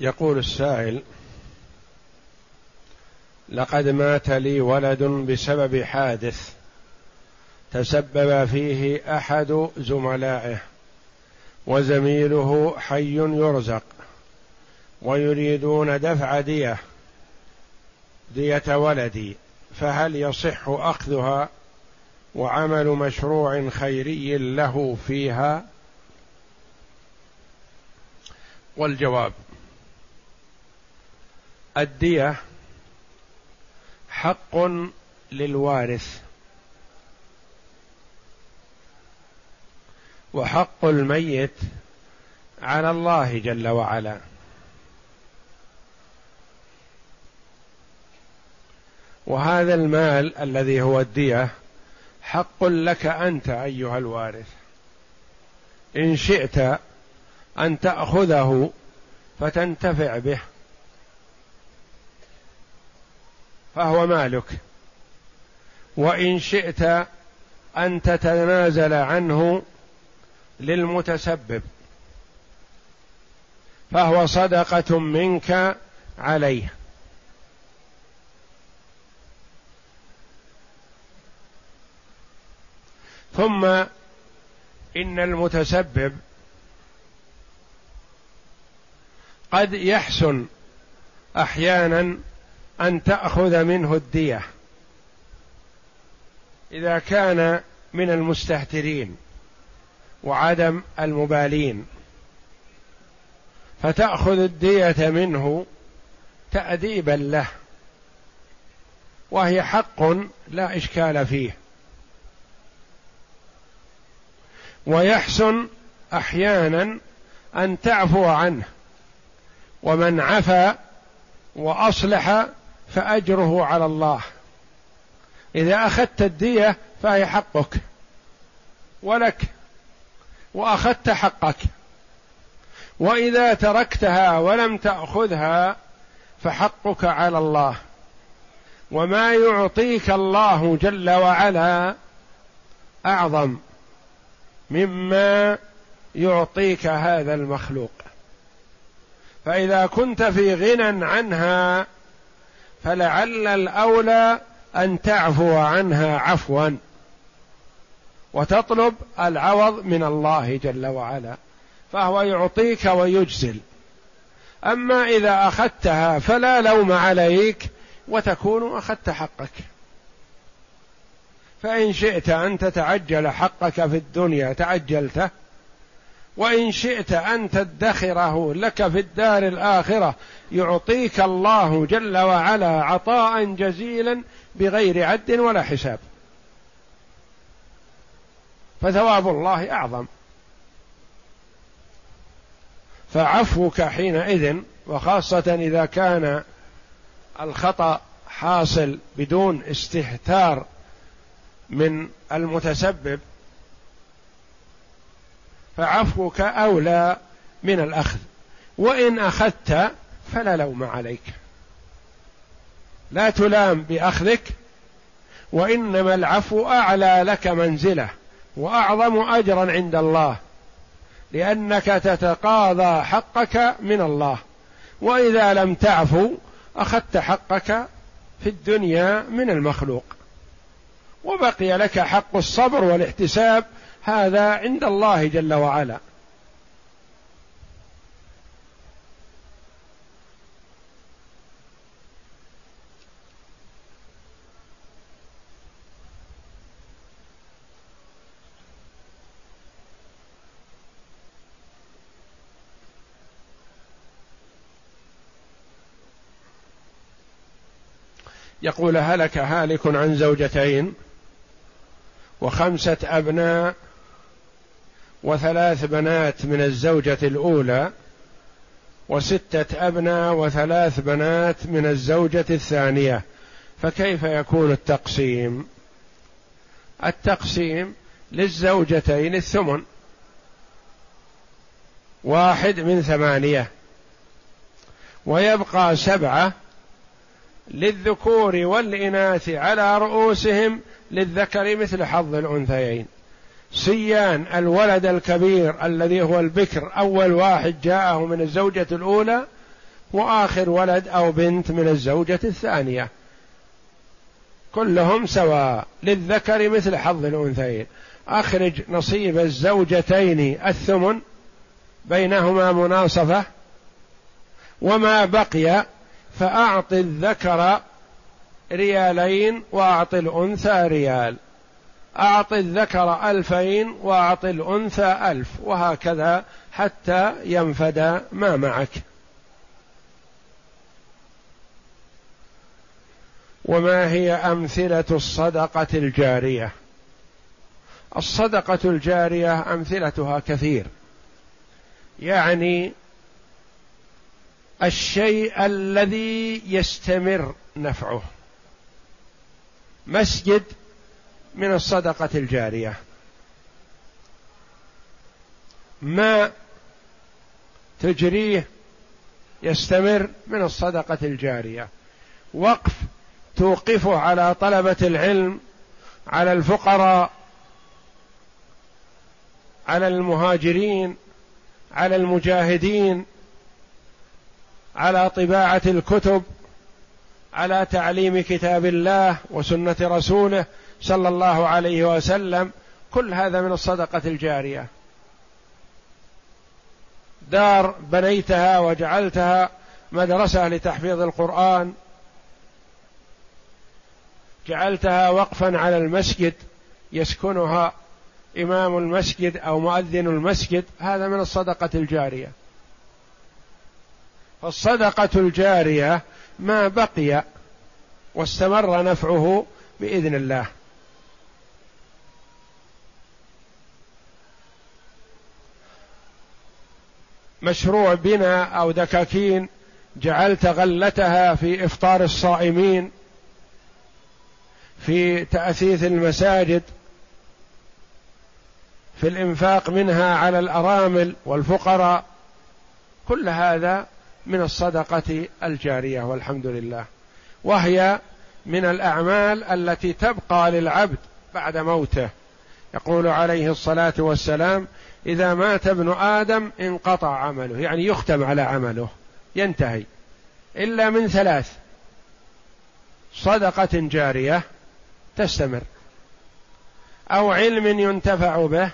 يقول السائل لقد مات لي ولد بسبب حادث تسبب فيه أحد زملائه وزميله حي يرزق ويريدون دفع دية دية ولدي فهل يصح أخذها وعمل مشروع خيري له فيها؟ والجواب الدية حق للوارث وحق الميت على الله جل وعلا. وهذا المال الذي هو الدية حق لك أنت أيها الوارث. إن شئت أن تأخذه فتنتفع به. فهو مالك. وإن شئت أن تتنازل عنه للمتسبب فهو صدقة منك عليه. ثم إن المتسبب قد يحسن أحيانا أن تأخذ منه الدية. إذا كان من المستهترين وعدم المبالين فتأخذ الدية منه تاديبا له وهي حق لا إشكال فيه. ويحسن أحيانا أن تعفو عنه ومن عفا وأصلح فأجره على الله. إذا أخذت الدية فهي حقك. ولك. وأخذت حقك. وإذا تركتها ولم تأخذها فحقك على الله. وما يعطيك الله جل وعلا أعظم مما يعطيك هذا المخلوق. فإذا كنت في غنى عنها فلعل الأولى أن تعفو عنها عفوا وتطلب العوض من الله جل وعلا فهو يعطيك ويجزل. أما إذا أخذتها فلا لوم عليك وتكون أخذت حقك. فإن شئت أن تتعجل حقك في الدنيا تعجلته وإن شئت أن تدخره لك في الدار الآخرة يعطيك الله جل وعلا عطاء جزيلا بغير عد ولا حساب. فثواب الله أعظم. فعفوك حينئذ وخاصة إذا كان الخطأ حاصل بدون استهتار من المتسبب فعفوك أولى من الأخذ. وإن أخذت فلا لوم عليك. لا تلام بأخذك وإنما العفو أعلى لك منزلة وأعظم أجرا عند الله لأنك تتقاضى حقك من الله. وإذا لم تعفو أخذت حقك في الدنيا من المخلوق. وبقي لك حق الصبر والاحتساب هذا عند الله جل وعلا. يقول هلك هالك عن زوجتين وخمسة أبناء وثلاث بنات من الزوجة الأولى وستة أبناء وثلاث بنات من الزوجة الثانية. فكيف يكون التقسيم؟ التقسيم للزوجتين الثمن. واحد من ثمانية. ويبقى سبعة للذكور والإناث على رؤوسهم للذكر مثل حظ الأنثيين. سيان الولد الكبير الذي هو البكر أول واحد جاءه من الزوجة الأولى وآخر ولد أو بنت من الزوجة الثانية. كلهم سواء. للذكر مثل حظ الأنثيين. أخرج نصيب الزوجتين الثمن بينهما مناصفة. وما بقي فأعط الذكر ريالين وأعط الأنثى ريال. أعط الذكر ألفين وأعط الأنثى ألف وهكذا حتى ينفد ما معك. وما هي أمثلة الصدقة الجارية؟ الصدقة الجارية أمثلتها كثير. يعني الشيء الذي يستمر نفعه. مسجد من الصدقة الجارية. ماء تجريه يستمر من الصدقة الجارية. وقف توقفه على طلبة العلم على الفقراء على المهاجرين على المجاهدين على طباعة الكتب على تعليم كتاب الله وسنة رسوله صلى الله عليه وسلم كل هذا من الصدقة الجارية. دار بنيتها وجعلتها مدرسة لتحفيظ القرآن جعلتها وقفا على المسجد يسكنها إمام المسجد أو مؤذن المسجد هذا من الصدقة الجارية. فالصدقة الجارية ما بقي واستمر نفعه بإذن الله. مشروع بنا أو دكاكين جعلت غلتها في إفطار الصائمين في تأثيث المساجد في الإنفاق منها على الأرامل والفقراء. كل هذا من الصدقة الجارية والحمد لله. وهي من الأعمال التي تبقى للعبد بعد موته. يقول عليه الصلاة والسلام إذا مات ابن آدم انقطع عمله يعني يختم على عمله ينتهي. إلا من ثلاث. صدقة جارية تستمر. أو علم ينتفع به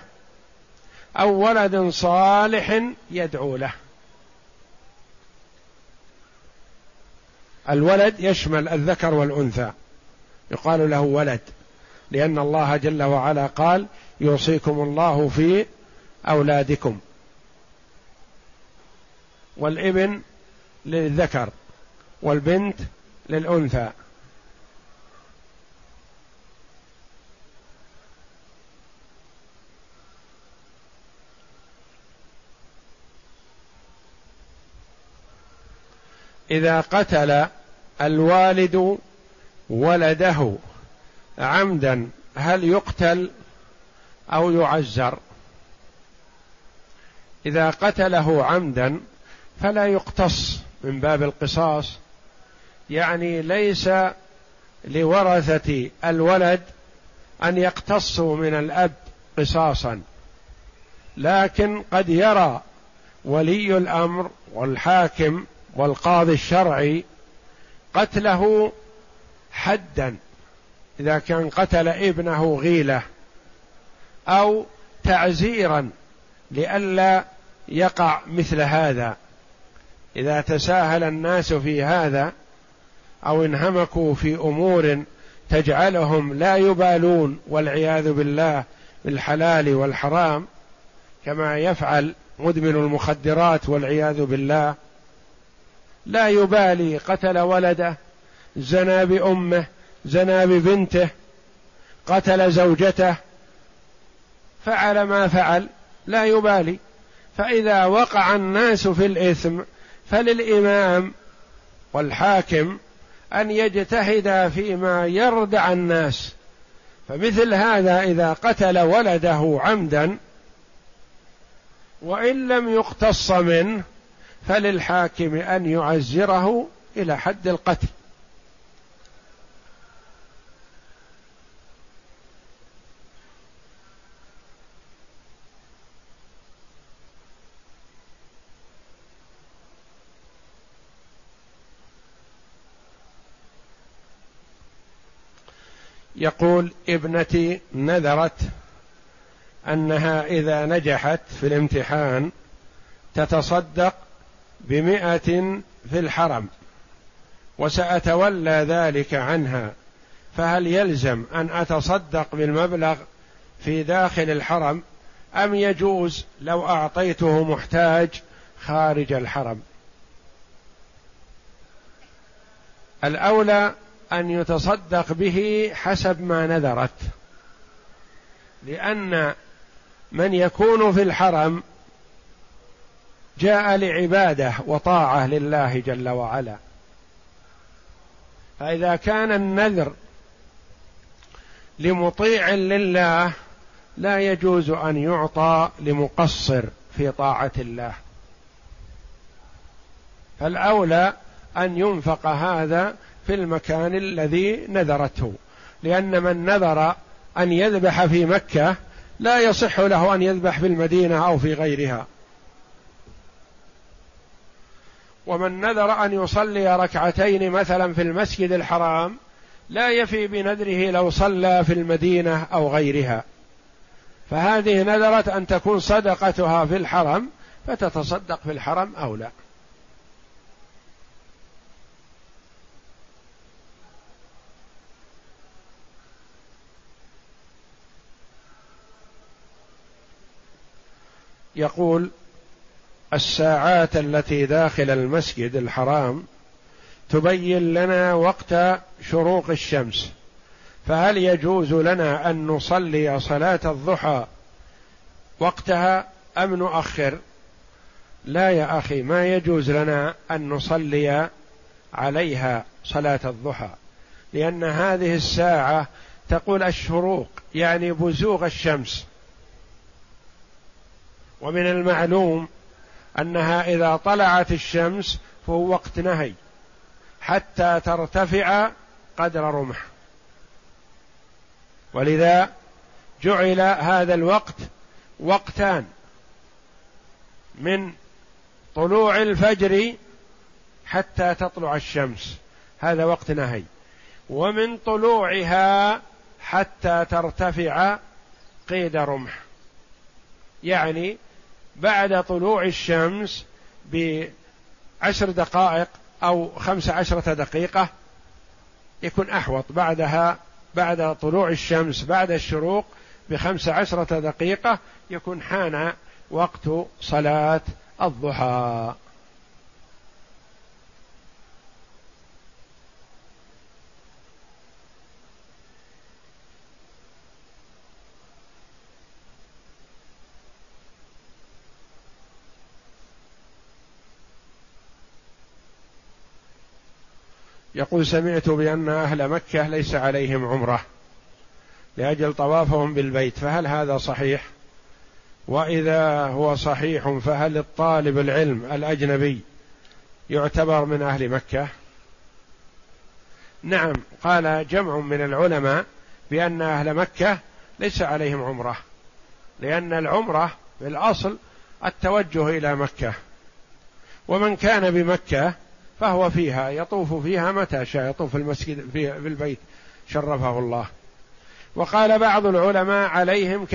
أو ولد صالح يدعو له. الولد يشمل الذكر والأنثى. يقال له ولد لأن الله جل وعلا قال يوصيكم الله في أولادكم. والإبن للذكر والبنت للأنثى. إذا قتل الوالد ولده عمدا هل يقتل أو يعزر؟ إذا قتله عمدا فلا يقتص من باب القصاص. يعني ليس لورثة الولد أن يقتصوا من الأب قصاصا لكن قد يرى ولي الأمر والحاكم والقاضي الشرعي قتله حدا إذا كان قتل ابنه غيلة أو تعزيرا لئلا يقع مثل هذا. إذا تساهل الناس في هذا أو انهمكوا في أمور تجعلهم لا يبالون والعياذ بالله بالحلال والحرام كما يفعل مدمن المخدرات والعياذ بالله لا يبالي قتل ولده زنى بأمه زنى ببنته قتل زوجته فعل ما فعل لا يبالي. فإذا وقع الناس في الإثم فللإمام والحاكم أن يجتهد فيما يردع الناس. فمثل هذا إذا قتل ولده عمدا وإن لم يقتص منه فللحاكم أن يعزره إلى حد القتل. يقول ابنتي نذرت أنها إذا نجحت في الامتحان تتصدق بمائة في الحرم وسأتولى ذلك عنها فهل يلزم أن أتصدق بالمبلغ في داخل الحرم أم يجوز لو أعطيته محتاج خارج الحرم؟ الأولى أن يتصدق به حسب ما نذرت. لأن من يكون في الحرم جاء لعبادة وطاعة لله جل وعلا. فإذا كان النذر لمطيع لله لا يجوز أن يعطى لمقصر في طاعة الله. فالأولى أن ينفق هذا في المكان الذي نذرته. لأن من نذر أن يذبح في مكة لا يصح له أن يذبح في المدينة أو في غيرها. ومن نذر أن يصلي ركعتين مثلا في المسجد الحرام لا يفي بنذره لو صلى في المدينة أو غيرها. فهذه نذرت أن تكون صدقتها في الحرم فتتصدق في الحرم أو لا. يقول الساعات التي داخل المسجد الحرام تبين لنا وقت شروق الشمس فهل يجوز لنا أن نصلي صلاة الضحى وقتها أم نؤخر؟ لا يا أخي ما يجوز لنا أن نصلي عليها صلاة الضحى لأن هذه الساعة تقول الشروق يعني بزوغ الشمس. ومن المعلوم أنها إذا طلعت الشمس فهو وقت نهي حتى ترتفع قدر رمح. ولذا جعل هذا الوقت وقتان من طلوع الفجر حتى تطلع الشمس. هذا وقت نهي. ومن طلوعها حتى ترتفع قيد رمح. يعني بعد طلوع الشمس بعشر دقائق أو خمس عشرة دقيقة يكون أحوط. بعدها بعد طلوع الشمس بعد الشروق بخمس عشرة دقيقة يكون حان وقت صلاة الضحى. يقول سمعت بأن أهل مكة ليس عليهم عمرة لأجل طوافهم بالبيت فهل هذا صحيح؟ وإذا هو صحيح فهل الطالب العلم الأجنبي يعتبر من أهل مكة؟ نعم قال جمع من العلماء بأن أهل مكة ليس عليهم عمرة لأن العمرة في الأصل التوجه إلى مكة ومن كان بمكة فهو فيها يطوف فيها متى شاء يطوف في المسجد في البيت. شرفه الله. وقال بعض العلماء عليهم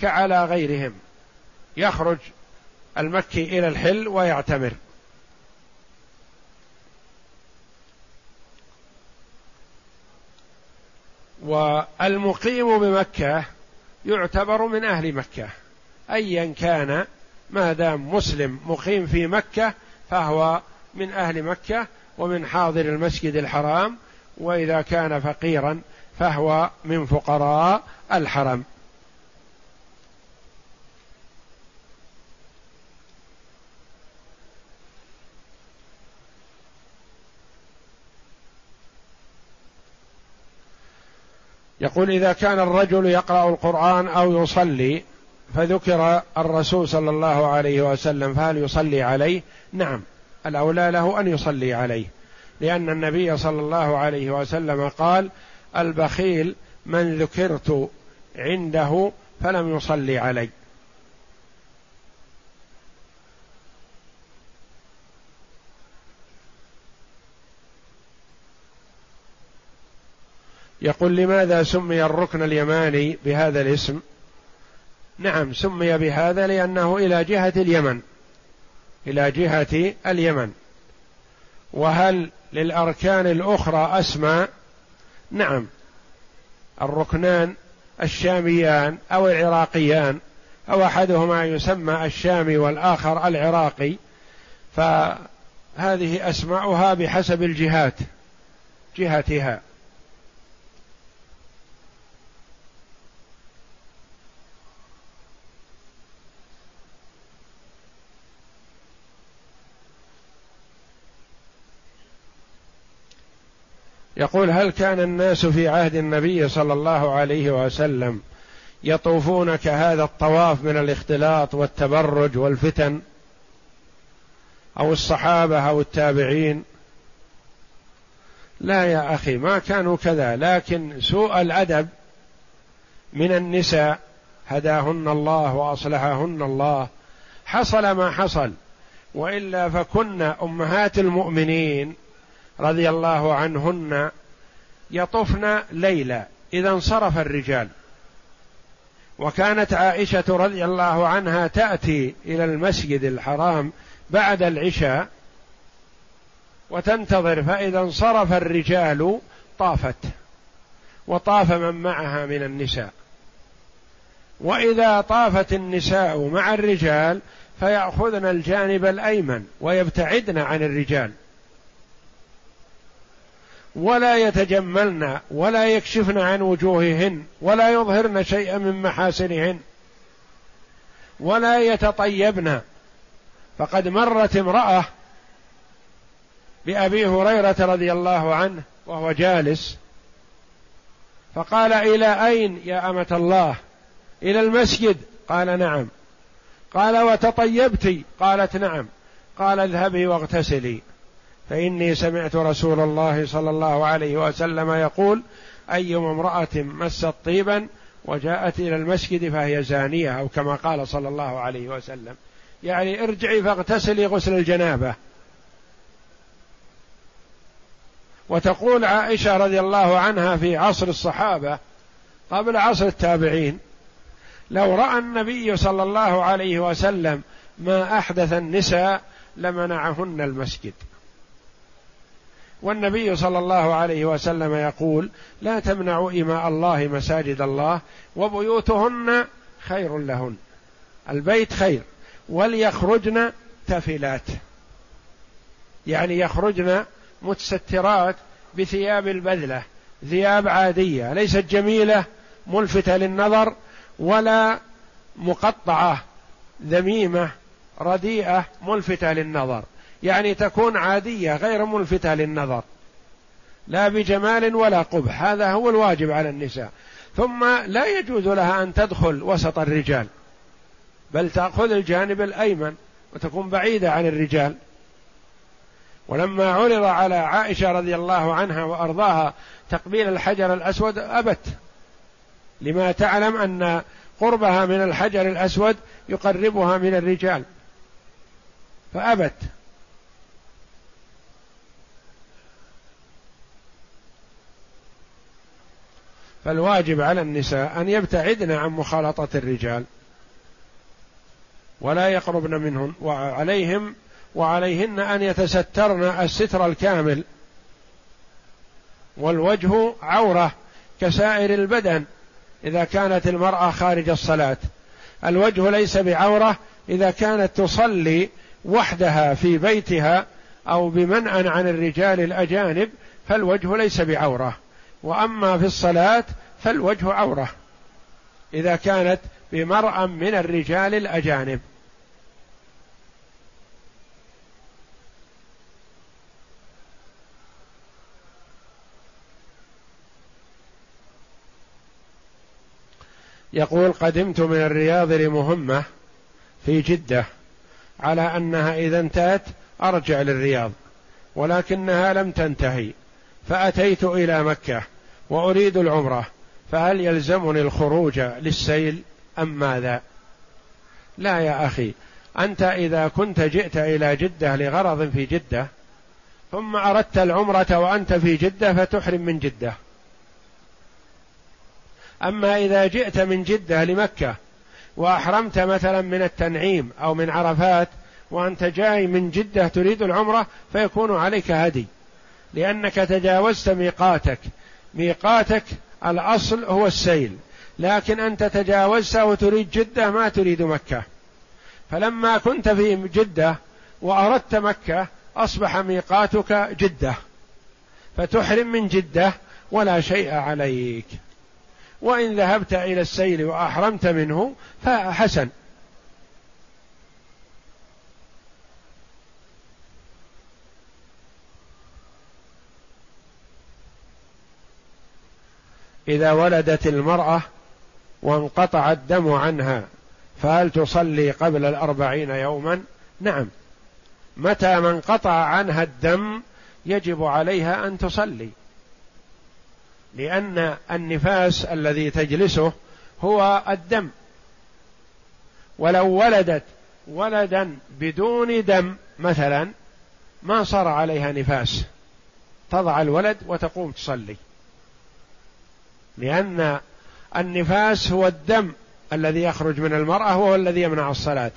كعلى غيرهم. يخرج المكي إلى الحل ويعتمر. والمقيم بمكة يعتبر من أهل مكة. ايا كان ما دام مسلم مقيم في مكة فهو من أهل مكة ومن حاضر المسجد الحرام وإذا كان فقيرا فهو من فقراء الحرم. يقول إذا كان الرجل يقرأ القرآن أو يصلي فذكر الرسول صلى الله عليه وسلم فهل يصلي عليه؟ نعم. الأولى له أن يصلي عليه. لأن النبي صلى الله عليه وسلم قال البخيل من ذكرت عنده فلم يصلي علي. يقول لماذا سمي الركن اليماني بهذا الاسم؟ نعم سمي بهذا لأنه إلى جهة اليمن. إلى جهة اليمن. وهل للأركان الأخرى أسماء؟ نعم. الركنان الشاميان أو العراقيان أو أحدهما يسمى الشامي والآخر العراقي. فهذه أسماؤها بحسب الجهات جهتها. يقول هل كان الناس في عهد النبي صلى الله عليه وسلم يطوفون كهذا الطواف من الاختلاط والتبرج والفتن أو الصحابة أو التابعين؟ لا يا أخي ما كانوا كذا لكن سوء الأدب من النساء هداهن الله وأصلحهن الله حصل ما حصل وإلا فكن أمهات المؤمنين رضي الله عنهن يطفن ليلا إذا انصرف الرجال. وكانت عائشة رضي الله عنها تأتي إلى المسجد الحرام بعد العشاء وتنتظر فإذا انصرف الرجال طافت وطاف من معها من النساء. وإذا طافت النساء مع الرجال فيأخذن الجانب الأيمن ويبتعدن عن الرجال. ولا يتجملن ولا يكشفن عن وجوههن ولا يظهرن شيئا من محاسنهن ولا يتطيبن. فقد مرت امرأة بأبي هريرة رضي الله عنه وهو جالس فقال إلى أين يا أمة الله؟ إلى المسجد؟ قال نعم. قال وتطيبت قالت نعم. قال اذهبي واغتسلي. فإني سمعت رسول الله صلى الله عليه وسلم يقول أيما امرأة مست طيبا وجاءت إلى المسجد فهي زانية أو كما قال صلى الله عليه وسلم. يعني ارجعي فاغتسلي غسل الجنابة. وتقول عائشة رضي الله عنها في عصر الصحابة قبل عصر التابعين لو رأى النبي صلى الله عليه وسلم ما أحدث النساء لمنعهن المسجد. والنبي صلى الله عليه وسلم يقول لا تمنعوا إماء الله مساجد الله وبيوتهن خير لهن. البيت خير. وليخرجن تفلات يعني يخرجن متسترات بثياب البذلة. ثياب عادية. ليست جميلة ملفتة للنظر ولا مقطعة ذميمة رديئة ملفتة للنظر. يعني تكون عادية غير ملفتة للنظر. لا بجمال ولا قبح. هذا هو الواجب على النساء. ثم لا يجوز لها أن تدخل وسط الرجال. بل تأخذ الجانب الأيمن وتكون بعيدة عن الرجال. ولما عرض على عائشة رضي الله عنها وأرضاها تقبيل الحجر الأسود أبت. لما تعلم أن قربها من الحجر الأسود يقربها من الرجال. فأبت. فالواجب على النساء أن يبتعدن عن مخالطة الرجال. ولا يقربن منهن وعليهم وعليهن أن يتسترن الستر الكامل. والوجه عورة كسائر البدن إذا كانت المرأة خارج الصلاة. الوجه ليس بعورة إذا كانت تصلي وحدها في بيتها أو بمنع عن الرجال الأجانب فالوجه ليس بعورة. وأما في الصلاة فالوجه عورة إذا كانت بمرأى من الرجال الأجانب. يقول قدمت من الرياض لمهمة في جدة على أنها إذا انتهت أرجع للرياض ولكنها لم تنتهي. فأتيت إلى مكة وأريد العمرة فهل يلزمني الخروج للسيل أم ماذا؟ لا يا أخي أنت إذا كنت جئت إلى جدة لغرض في جدة ثم أردت العمرة وأنت في جدة فتحرم من جدة. أما إذا جئت من جدة لمكة وأحرمت مثلا من التنعيم أو من عرفات وأنت جاي من جدة تريد العمرة فيكون عليك هدي. لأنك تجاوزت ميقاتك. ميقاتك الأصل هو السيل. لكن أنت تجاوزت وتريد جدة ما تريد مكة. فلما كنت في جدة وأردت مكة أصبح ميقاتك جدة. فتحرم من جدة ولا شيء عليك. وإن ذهبت إلى السيل وأحرمت منه فحسن. إذا ولدت المرأة وانقطع الدم عنها فهل تصلي قبل الأربعين يوما؟ نعم. متى ما انقطع عنها الدم يجب عليها أن تصلي. لأن النفاس الذي تجلسه هو الدم. ولو ولدت ولدا بدون دم مثلا ما صار عليها نفاس. تضع الولد وتقوم تصلي. لأن النفاس هو الدم الذي يخرج من المرأة وهو الذي يمنع الصلاة.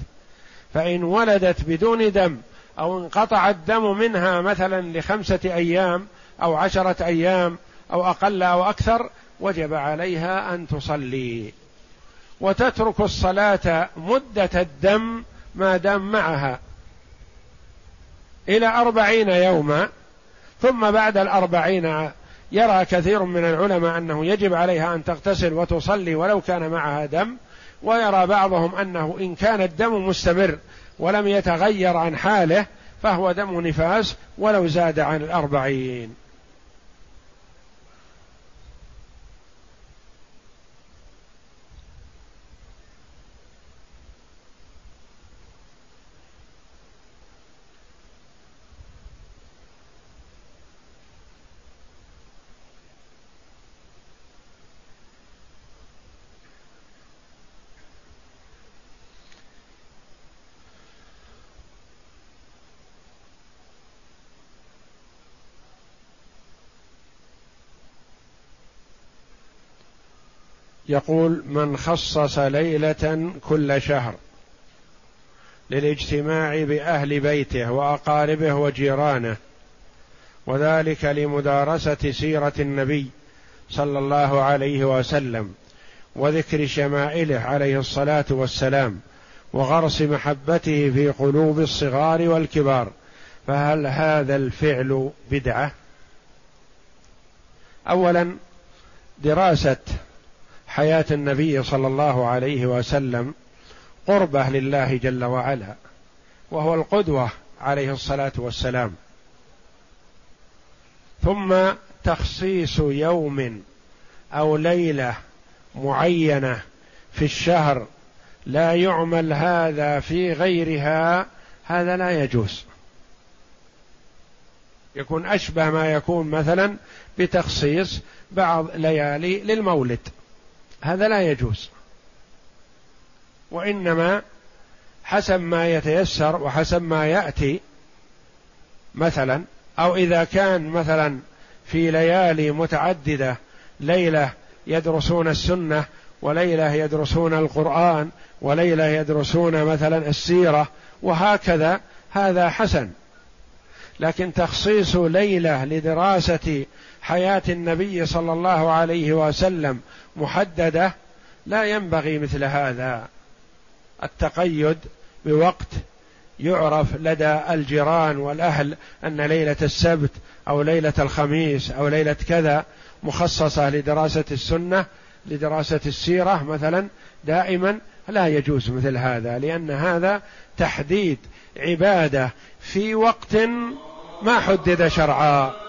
فإن ولدت بدون دم أو انقطع الدم منها مثلا لخمسة أيام أو عشرة أيام أو أقل أو أكثر وجب عليها أن تصلي. وتترك الصلاة مدة الدم ما دام معها إلى أربعين يوما ثم بعد الأربعين يرى كثير من العلماء أنه يجب عليها أن تغتسل وتصلي ولو كان معها دم ويرى بعضهم أنه إن كان الدم مستمر ولم يتغير عن حاله فهو دم نفاس ولو زاد عن الأربعين. يقول من خصص ليلة كل شهر للاجتماع بأهل بيته وأقاربه وجيرانه وذلك لمدارسة سيرة النبي صلى الله عليه وسلم وذكر شمائله عليه الصلاة والسلام وغرس محبته في قلوب الصغار والكبار. فهل هذا الفعل بدعة؟ اولا دراسة حياة النبي صلى الله عليه وسلم قربه لله جل وعلا وهو القدوة عليه الصلاة والسلام. ثم تخصيص يوم أو ليلة معينة في الشهر لا يعمل هذا في غيرها هذا لا يجوز. يكون أشبه ما يكون مثلا بتخصيص بعض ليالي للمولد. هذا لا يجوز. وإنما حسب ما يتيسر وحسب ما يأتي مثلا أو إذا كان مثلا في ليالي متعددة ليلة يدرسون السنة وليلة يدرسون القرآن وليلة يدرسون مثلا السيرة وهكذا هذا حسن. لكن تخصيص ليلة لدراسة حياة النبي صلى الله عليه وسلم محددة لا ينبغي مثل هذا. التقيد بوقت يعرف لدى الجيران والأهل أن ليلة السبت أو ليلة الخميس أو ليلة كذا مخصصة لدراسة السنة لدراسة السيرة مثلا دائما لا يجوز مثل هذا لأن هذا تحديد عبادة في وقت ما حدد شرعا.